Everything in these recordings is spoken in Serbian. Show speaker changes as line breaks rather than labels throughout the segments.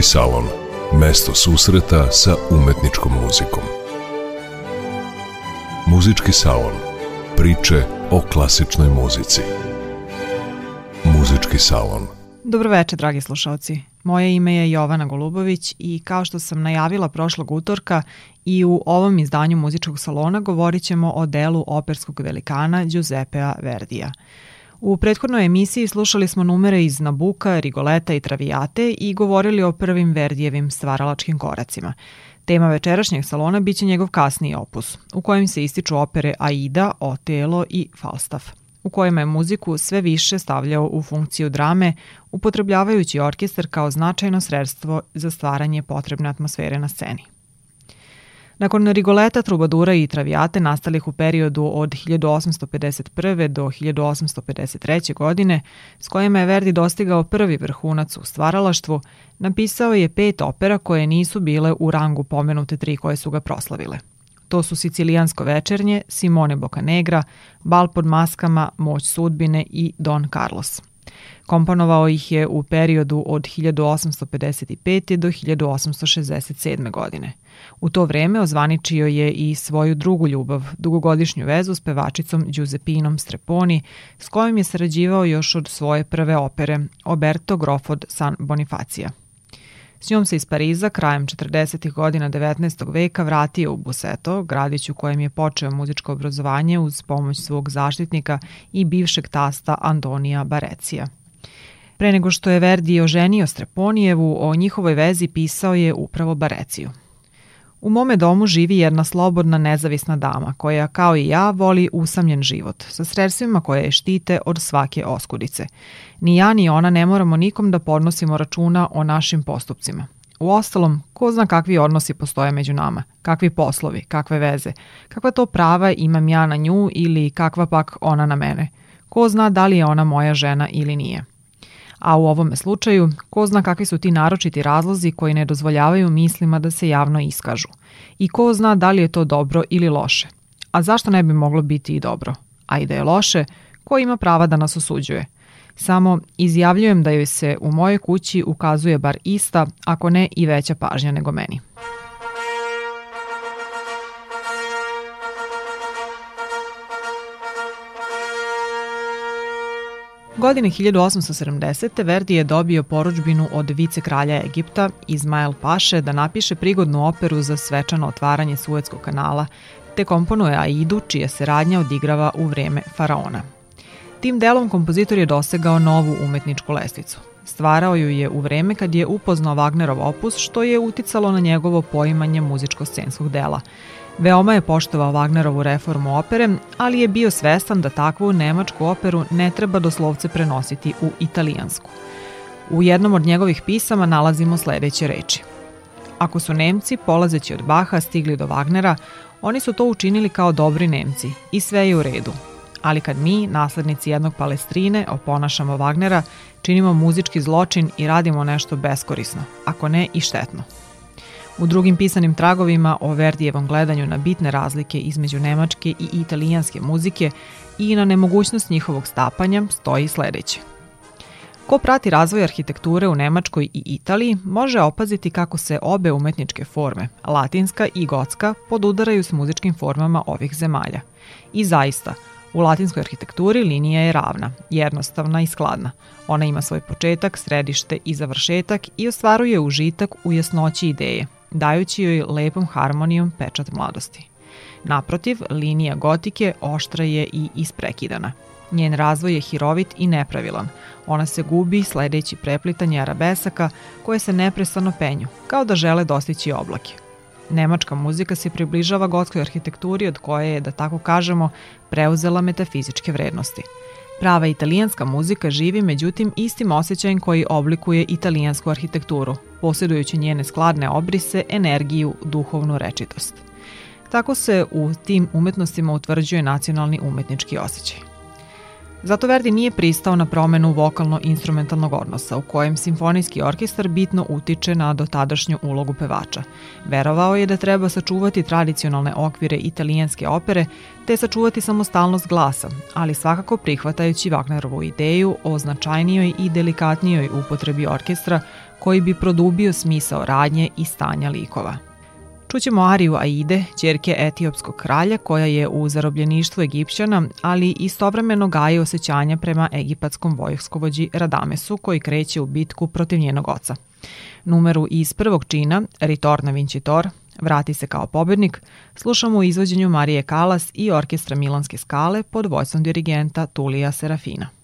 Muzički salon. Mesto susreta sa umetničkom muzikom. Muzički salon. Priče o klasičnoj muzici. Muzički salon.
Dobroveče, dragi slušalci. Moje ime je Jovana Golubović i kao što sam najavila prošlog utorka i u ovom izdanju muzičkog salona govorit ćemo o delu operskog velikana Giuseppea Verdija. U prethodnoj emisiji slušali smo numere iz Nabuka, Rigoleta i Travijate i govorili o prvim Verdijevim stvaralačkim koracima. Tema večerašnjeg salona biće njegov kasniji opus, u kojem se ističu opere Aida, Otelo i Falstaff u kojima je muziku sve više stavljao u funkciju drame, upotrebljavajući orkestar kao značajno sredstvo za stvaranje potrebne atmosfere na sceni. Nakon Rigoleta, Trubadura i Travijate nastalih u periodu od 1851. do 1853. godine, s kojima je Verdi dostigao prvi vrhunac u stvaralaštvu, napisao je pet opera koje nisu bile u rangu pomenute tri koje su ga proslavile – To su Sicilijansko večernje, Simone Bocanegra, Bal pod maskama, Moć sudbine i Don Carlos. Komponovao ih je u periodu od 1855. do 1867. godine. U to vreme ozvaničio je i svoju drugu ljubav, dugogodišnju vezu s pevačicom Giuseppinom Streponi, s kojom je sarađivao još od svoje prve opere, Oberto Grofod San Bonifacija. S njom se iz Pariza krajem 40. godina 19. veka vratio u Buseto, gradić u kojem je počeo muzičko obrazovanje uz pomoć svog zaštitnika i bivšeg tasta Antonija Barecija. Pre nego što je Verdi oženio Streponijevu, o njihovoj vezi pisao je upravo Bareciju. U mome domu živi jedna slobodna, nezavisna dama koja, kao i ja, voli usamljen život, sa sredstvima koje je štite od svake oskudice. Ni ja ni ona ne moramo nikom da podnosimo računa o našim postupcima. U ostalom, ko zna kakvi odnosi postoje među nama, kakvi poslovi, kakve veze, kakva to prava imam ja na nju ili kakva pak ona na mene. Ko zna da li je ona moja žena ili nije a u ovome slučaju ko zna kakvi su ti naročiti razlozi koji ne dozvoljavaju mislima da se javno iskažu i ko zna da li je to dobro ili loše. A zašto ne bi moglo biti i dobro? A i da je loše, ko ima prava da nas osuđuje? Samo izjavljujem da joj se u mojoj kući ukazuje bar ista, ako ne i veća pažnja nego meni. Godine 1870. Verdi je dobio poručbinu od vice kralja Egipta, Izmael Paše, da napiše prigodnu operu za svečano otvaranje Suetskog kanala, te komponuje Aidu, čija se radnja odigrava u vreme faraona. Tim delom kompozitor je dosegao novu umetničku lestvicu. Stvarao ju je u vreme kad je upoznao Wagnerov opus, što je uticalo na njegovo poimanje muzičko-scenskog dela – Veoma je poštovao Wagnerovu reformu opere, ali je bio svestan da takvu nemačku operu ne treba doslovce prenositi u italijansku. U jednom od njegovih pisama nalazimo sledeće reči. Ako su Nemci, polazeći od Baha, stigli do Wagnera, oni su to učinili kao dobri Nemci i sve je u redu. Ali kad mi, naslednici jednog palestrine, oponašamo Wagnera, činimo muzički zločin i radimo nešto beskorisno, ako ne i štetno. U drugim pisanim tragovima o Verdijevom gledanju na bitne razlike između nemačke i italijanske muzike i na nemogućnost njihovog stapanja stoji sledeće. Ko prati razvoj arhitekture u Nemačkoj i Italiji može opaziti kako se obe umetničke forme, latinska i gotska, podudaraju s muzičkim formama ovih zemalja. I zaista, u latinskoj arhitekturi linija je ravna, jednostavna i skladna. Ona ima svoj početak, središte i završetak i ostvaruje užitak u jasnoći ideje, dajući joj lepom harmonijom pečat mladosti. Naprotiv, linija gotike oštra je i isprekidana. Njen razvoj je hirovit i nepravilan. Ona se gubi sledeći preplitanje arabesaka koje se neprestano penju, kao da žele dostići oblake. Nemačka muzika se približava gotskoj arhitekturi od koje je, da tako kažemo, preuzela metafizičke vrednosti – Prava italijanska muzika živi međutim istim osjećajem koji oblikuje italijansku arhitekturu, posjedujući njene skladne obrise, energiju, duhovnu rečitost. Tako se u tim umetnostima utvrđuje nacionalni umetnički osjećaj.
Zato Verdi nije pristao na promenu vokalno-instrumentalnog odnosa u kojem simfonijski orkestar bitno utiče na dotadašnju ulogu pevača. Verovao je da treba sačuvati tradicionalne okvire italijanske opere te sačuvati samostalnost glasa, ali svakako prihvatajući Wagnerovu ideju o značajnijoj i delikatnijoj upotrebi orkestra koji bi produbio smisao radnje i stanja likova. Čućemo Ariju Aide, čerke etiopskog kralja koja je u zarobljeništvu Egipćana, ali istovremeno gaje osjećanja prema egipatskom vojskovođi Radamesu koji kreće u bitku protiv njenog oca. Numeru iz prvog čina, Ritorna Vincitor, Vrati se kao pobednik, slušamo u izvođenju Marije Kalas i orkestra Milanske skale pod vojstvom dirigenta Tulija Serafina.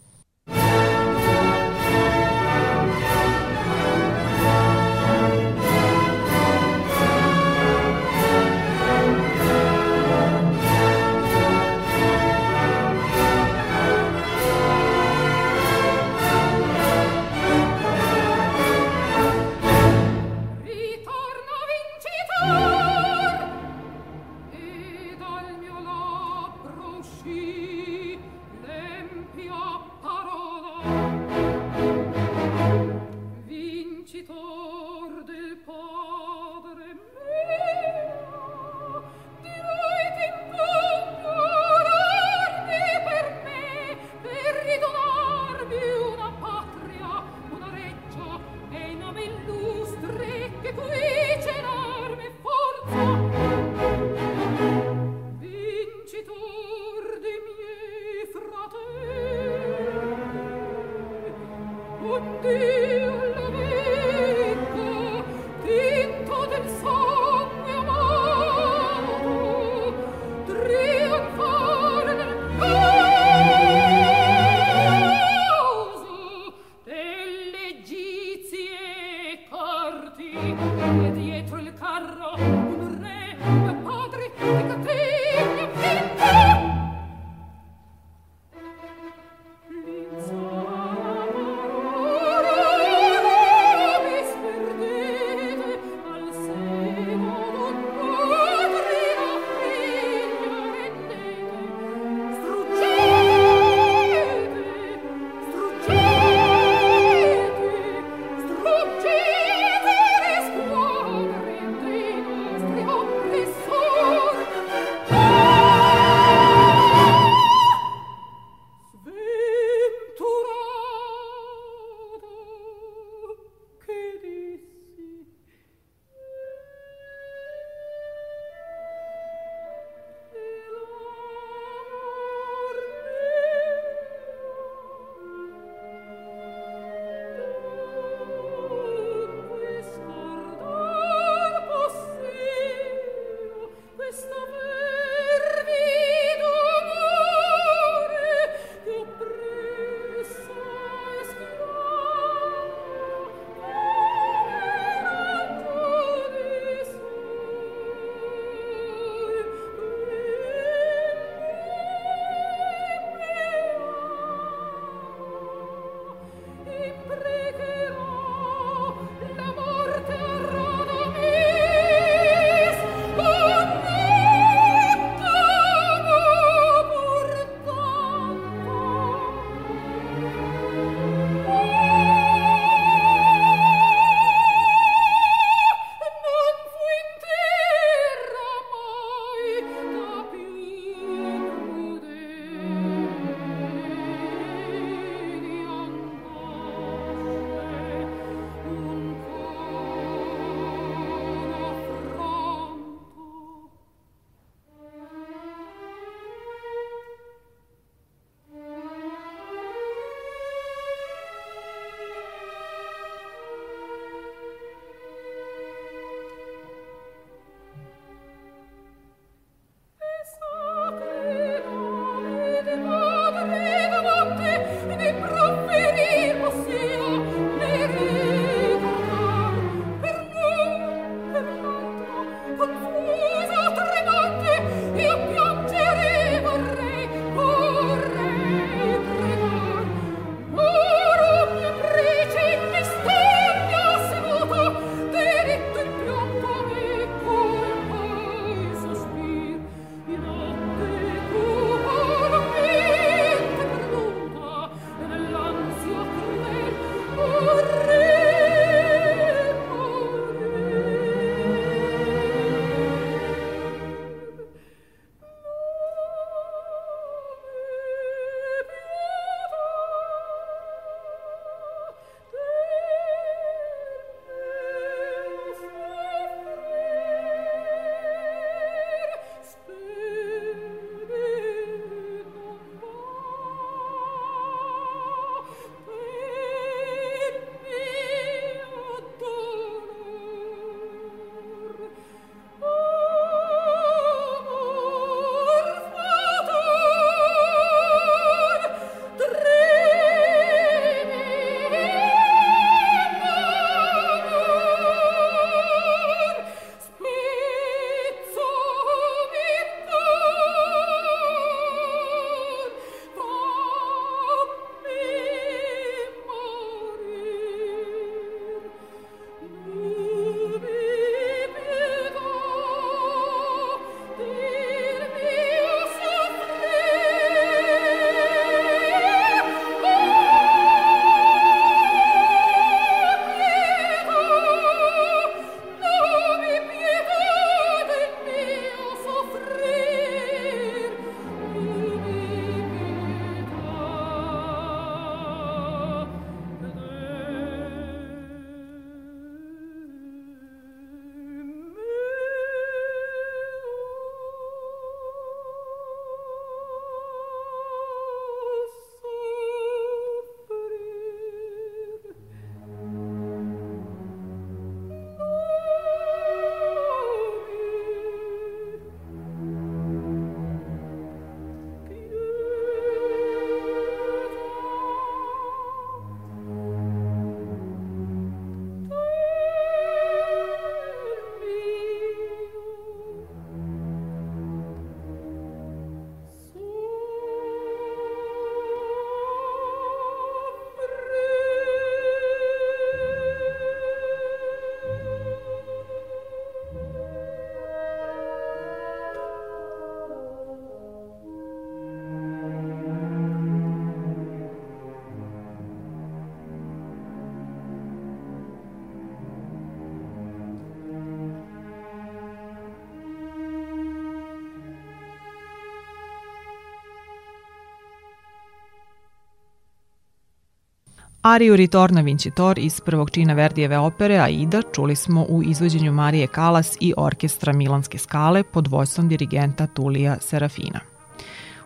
Ariju Ritorna Vincitor iz prvog čina Verdijeve opere Aida čuli smo u izvođenju Marije Kalas i orkestra Milanske skale pod vojstvom dirigenta Tulija Serafina.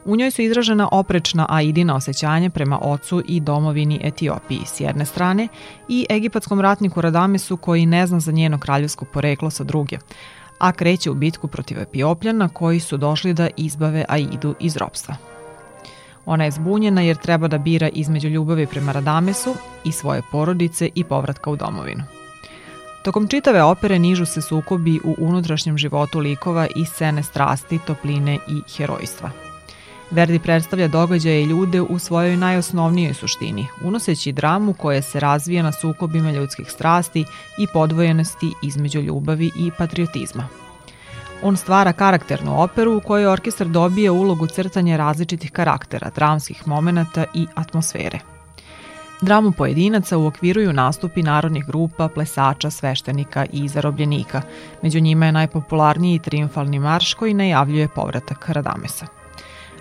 U njoj su izražena oprečna Aidina osjećanja prema ocu i domovini Etiopiji s jedne strane i egipatskom ratniku Radamesu koji ne zna za njeno kraljevsko poreklo sa druge, a kreće u bitku protiv Etiopljana koji su došli da izbave Aidu iz ropstva. Ona je zbunjena jer treba da bira između ljubavi prema Radamesu i svoje porodice i povratka u domovinu. Tokom čitave opere nižu se sukobi u unutrašnjem životu likova i scene strasti, topline i herojstva. Verdi predstavlja događaje i ljude u svojoj najosnovnijoj suštini, unoseći dramu koja se razvija na sukobima ljudskih strasti i podvojenosti između ljubavi i patriotizma – On stvara karakternu operu u kojoj orkestar dobije ulogu crtanja različitih karaktera, dramskih momenata i atmosfere. Dramu pojedinaca uokviruju nastupi narodnih grupa, plesača, sveštenika i zarobljenika. Među njima je najpopularniji triumfalni marš koji najavljuje povratak Radamesa.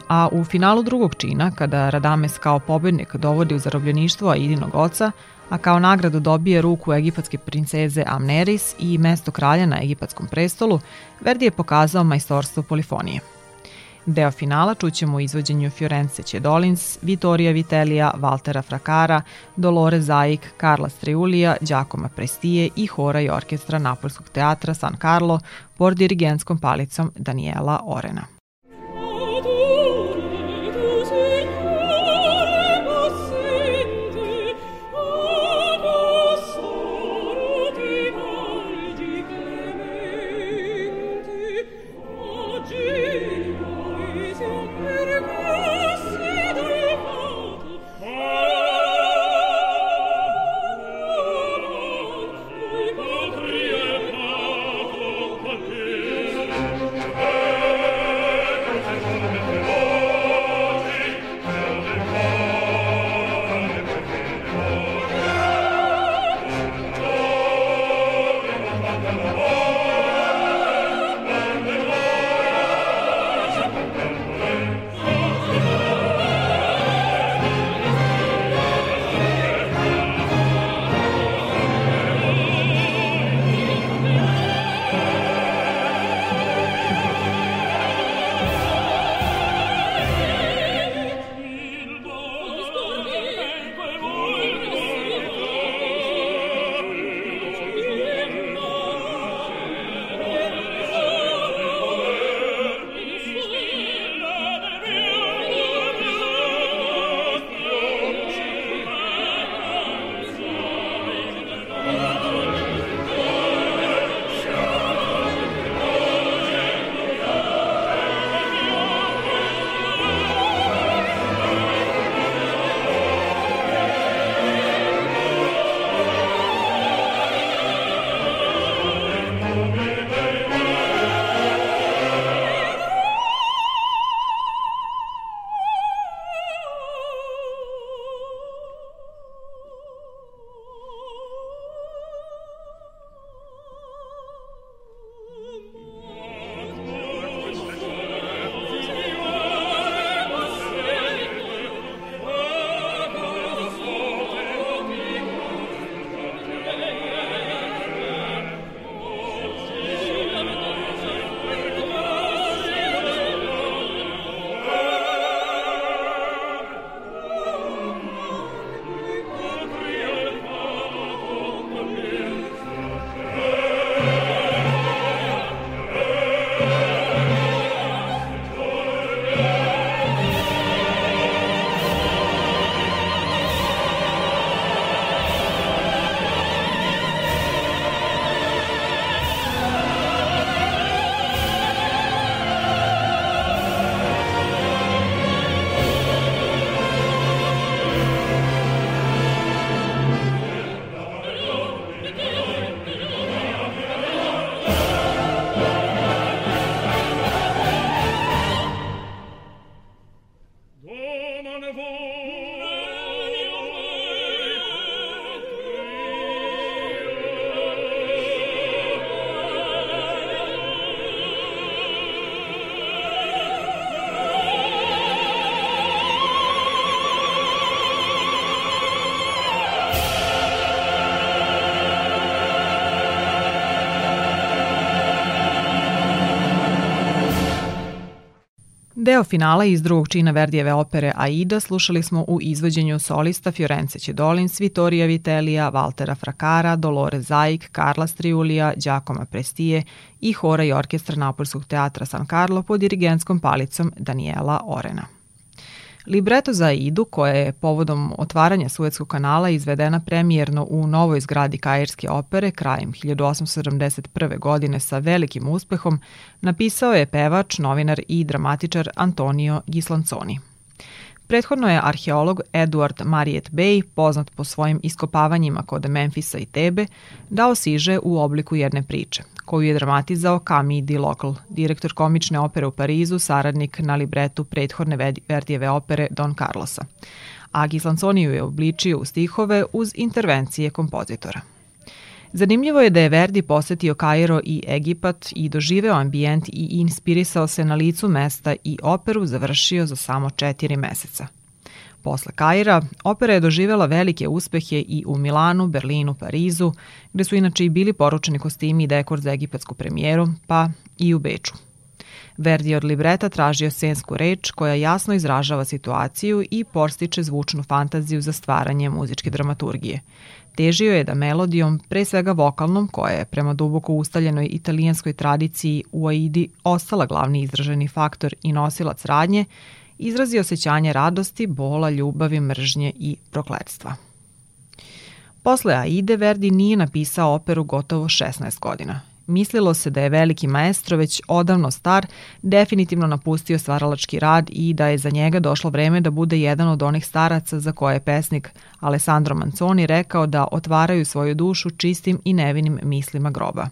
A u finalu drugog čina, kada Radames kao pobednik dovodi u zarobljeništvo Aidinog oca, a kao nagradu dobije ruku egipatske princeze Amneris i mesto kralja na egipatskom prestolu, Verdi je pokazao majstorstvo polifonije. Deo finala čućemo u izvođenju Fiorence Čedolins, Vittoria Vitelija, Valtera Frakara, Dolore Zaik, Karla Striulija, Đakoma Prestije i hora i orkestra Napolskog teatra San Carlo pod dirigentskom palicom Daniela Orena. Deo finala iz drugog čina Verdijeve opere Aida slušali smo u izvođenju solista Fiorence Ćedolins, Vittorija Vitelija, Valtera Frakara, Dolore Zaik, Karla Striulija, Đakoma Prestije i hora i orkestra Napolskog teatra San Carlo pod dirigenskom palicom Daniela Orena. Libreto za Aidu, koja je povodom otvaranja Suetskog kanala izvedena premijerno u novoj zgradi Kairske opere krajem 1871. godine sa velikim uspehom, napisao je pevač, novinar i dramatičar Antonio Gislanconi. Prethodno je arheolog Edward Mariet Bay, poznat po svojim iskopavanjima kod Memfisa i Tebe, dao siže u obliku jedne priče, koju je dramatizao Camille Di Local, direktor komične opere u Parizu, saradnik na libretu prethodne Verdijeve opere Don Carlosa. A Gislansoniju je obličio u stihove uz intervencije kompozitora. Zanimljivo je da je Verdi posetio Kairo i Egipat i doživeo ambijent i inspirisao se na licu mesta i operu završio za samo četiri meseca. Posle Kaira, opera je doživela velike uspehe i u Milanu, Berlinu, Parizu, gde su inače i bili poručeni kostimi i dekor za egipatsku premijeru, pa i u Beču. Verdi od libreta tražio scensku reč koja jasno izražava situaciju i postiče zvučnu fantaziju za stvaranje muzičke dramaturgije. Težio je da melodijom, pre svega vokalnom, koja je prema duboko ustaljenoj italijanskoj tradiciji u Aidi ostala glavni izraženi faktor i nosilac radnje, izrazi osjećanje radosti, bola, ljubavi, mržnje i prokledstva. Posle Aide Verdi nije napisao operu gotovo 16 godina. Mislilo se da je veliki maestro već odavno star, definitivno napustio stvaralački rad i da je za njega došlo vreme da bude jedan od onih staraca za koje je pesnik Alessandro Manconi rekao da otvaraju svoju dušu čistim i nevinim mislima groba.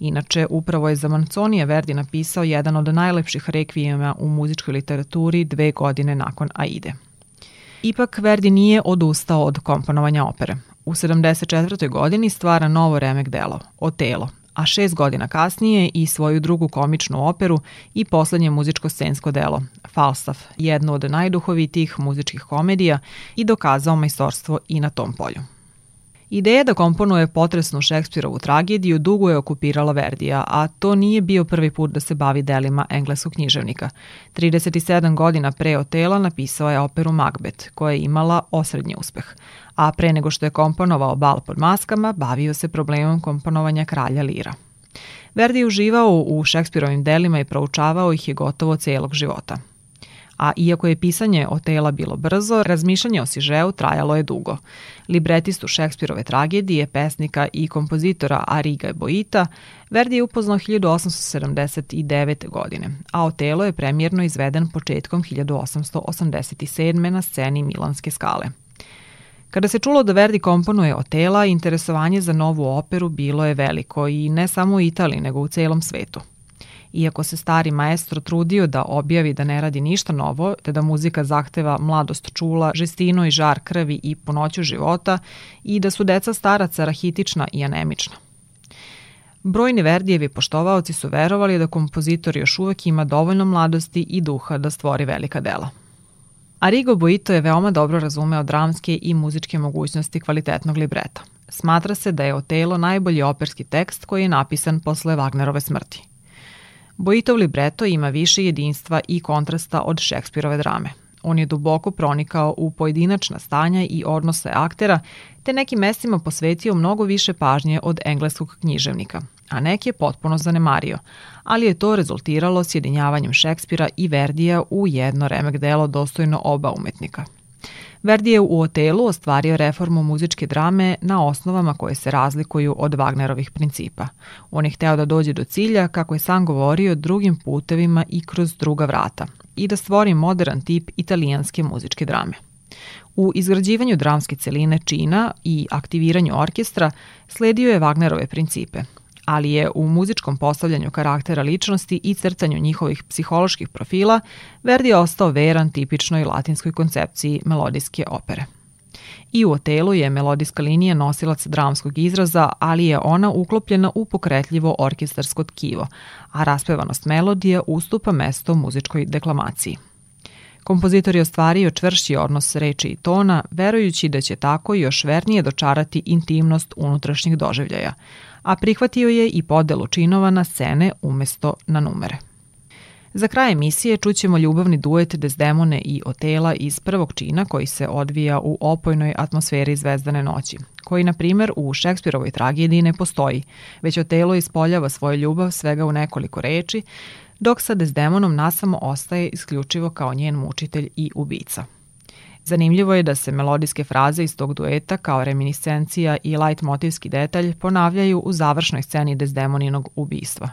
Inače, upravo je za Manconija Verdi napisao jedan od najlepših rekvijema u muzičkoj literaturi dve godine nakon Aide. Ipak Verdi nije odustao od komponovanja opere. U 74. godini stvara novo remek delo, Otelo, a šest godina kasnije i svoju drugu komičnu operu i poslednje muzičko-scensko delo, Falstaff, jednu od najduhovitijih muzičkih komedija i dokazao majstorstvo i na tom polju. Ideja da komponuje potresnu Šekspirovu tragediju dugo je okupirala Verdija, a to nije bio prvi put da se bavi delima engleskog književnika. 37 godina pre Otela napisao je operu Macbeth, koja je imala osrednji uspeh, a pre nego što je komponovao Bal pod maskama, bavio se problemom komponovanja kralja Lira. Verdi uživao u Šekspirovim delima i proučavao ih je gotovo celog života – a iako je pisanje o tela bilo brzo, razmišljanje o sižeu trajalo je dugo. Libretistu Šekspirove tragedije, pesnika i kompozitora Ariga Boita, Verdi je upoznao 1879. godine, a Otelo je premjerno izveden početkom 1887. na sceni Milanske skale. Kada se čulo da Verdi komponuje Otela, interesovanje za novu operu bilo je veliko i ne samo u Italiji, nego u celom svetu. Iako se stari maestro trudio da objavi da ne radi ništa novo, te da muzika zahteva mladost čula, žestinu i žar krvi i punoću života i da su deca staraca rahitična i anemična. Brojni Verdijevi poštovaoci su verovali da kompozitor još uvek ima dovoljno mladosti i duha da stvori velika dela. Arigo Boito je veoma dobro razumeo dramske i muzičke mogućnosti kvalitetnog libreta. Smatra se da je Otelo najbolji operski tekst koji je napisan posle Wagnerove smrti. Boitov libreto ima više jedinstva i kontrasta od Šekspirove drame. On je duboko pronikao u pojedinačna stanja i odnose aktera, te nekim mestima posvetio mnogo više pažnje od engleskog književnika, a neki je potpuno zanemario, ali je to rezultiralo sjedinjavanjem Šekspira i Verdija u jedno remek delo dostojno oba umetnika – Verdi je u Otelu ostvario reformu muzičke drame na osnovama koje se razlikuju od Wagnerovih principa. On je hteo da dođe do cilja, kako je sam govorio, drugim putevima i kroz druga vrata i da stvori modern tip italijanske muzičke drame. U izgrađivanju dramske celine čina i aktiviranju orkestra sledio je Wagnerove principe, ali je u muzičkom postavljanju karaktera ličnosti i crtanju njihovih psiholoških profila Verdi ostao veran tipičnoj latinskoj koncepciji melodijske opere. I u Otelu je melodijska linija nosilac dramskog izraza, ali je ona uklopljena u pokretljivo orkestarsko tkivo, a raspevanost melodije ustupa mesto muzičkoj deklamaciji. Kompozitor je ostvario čvršći odnos reči i tona, verujući da će tako još vernije dočarati intimnost unutrašnjih doživljaja, a prihvatio je i podelu činova na scene umesto na numere.
Za kraj emisije čućemo ljubavni duet Desdemone i Otela iz prvog čina koji se odvija u opojnoj atmosferi zvezdane noći, koji, na primer, u Šekspirovoj tragediji ne postoji, već Otelo ispoljava svoju ljubav svega u nekoliko reči, dok sa Desdemonom nasamo ostaje isključivo kao njen mučitelj i ubica. Zanimljivo je da se melodijske fraze iz tog dueta kao reminiscencija i light motivski detalj ponavljaju u završnoj sceni Desdemoninog ubistva.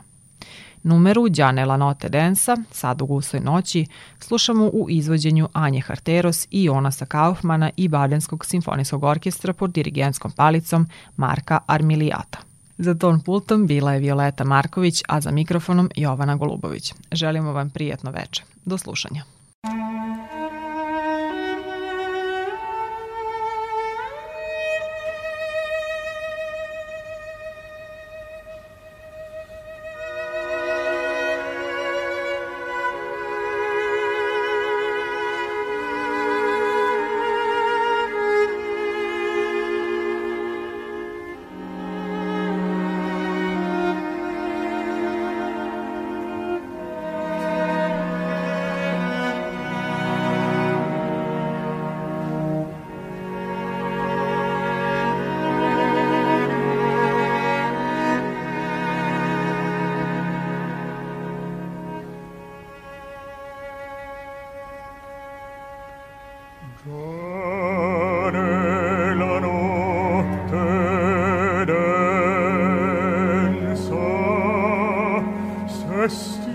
Numeru Đane La Note Densa, sad u gusoj noći, slušamo u izvođenju Anje Harteros i Jonasa Kaufmana i Badenskog simfonijskog orkestra pod dirigentskom palicom Marka Armilijata. Za ton pultom bila je Violeta Marković, a za mikrofonom Jovana Golubović. Želimo vam prijatno veče. Do slušanja. Christ.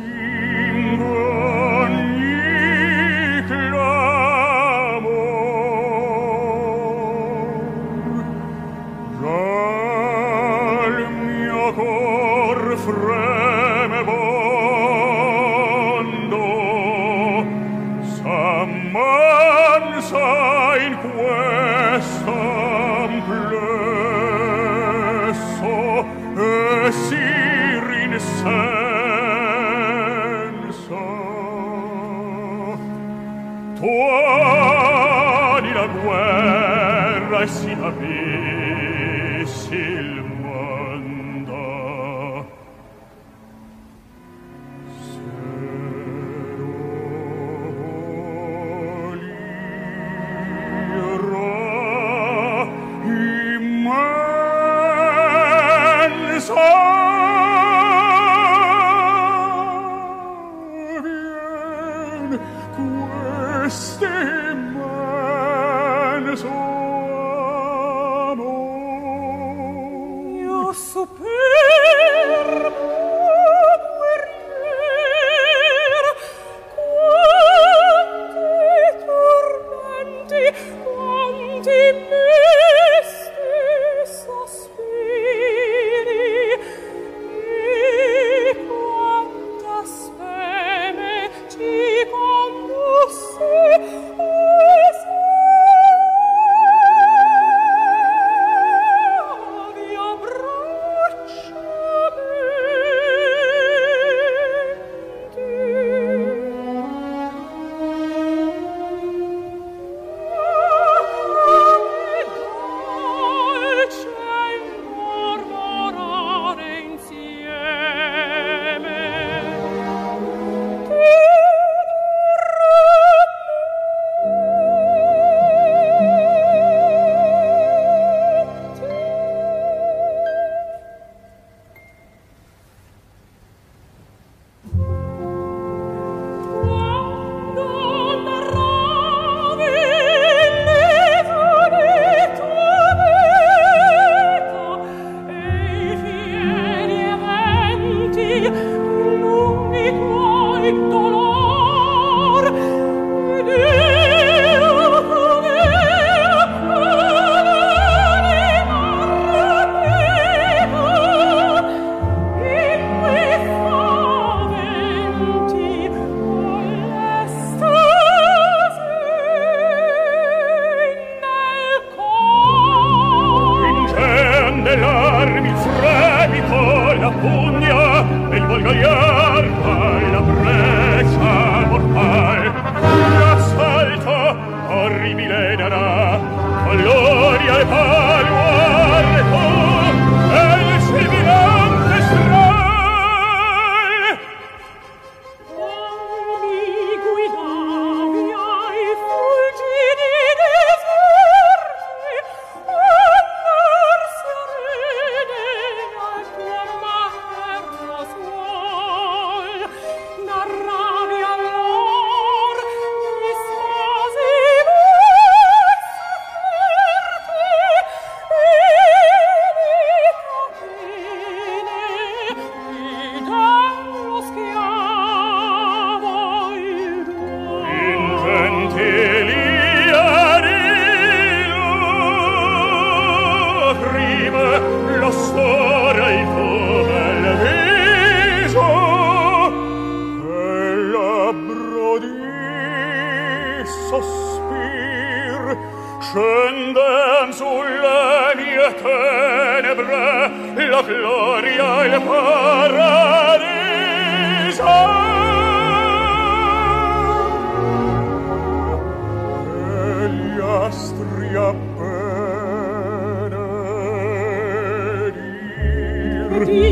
Dee.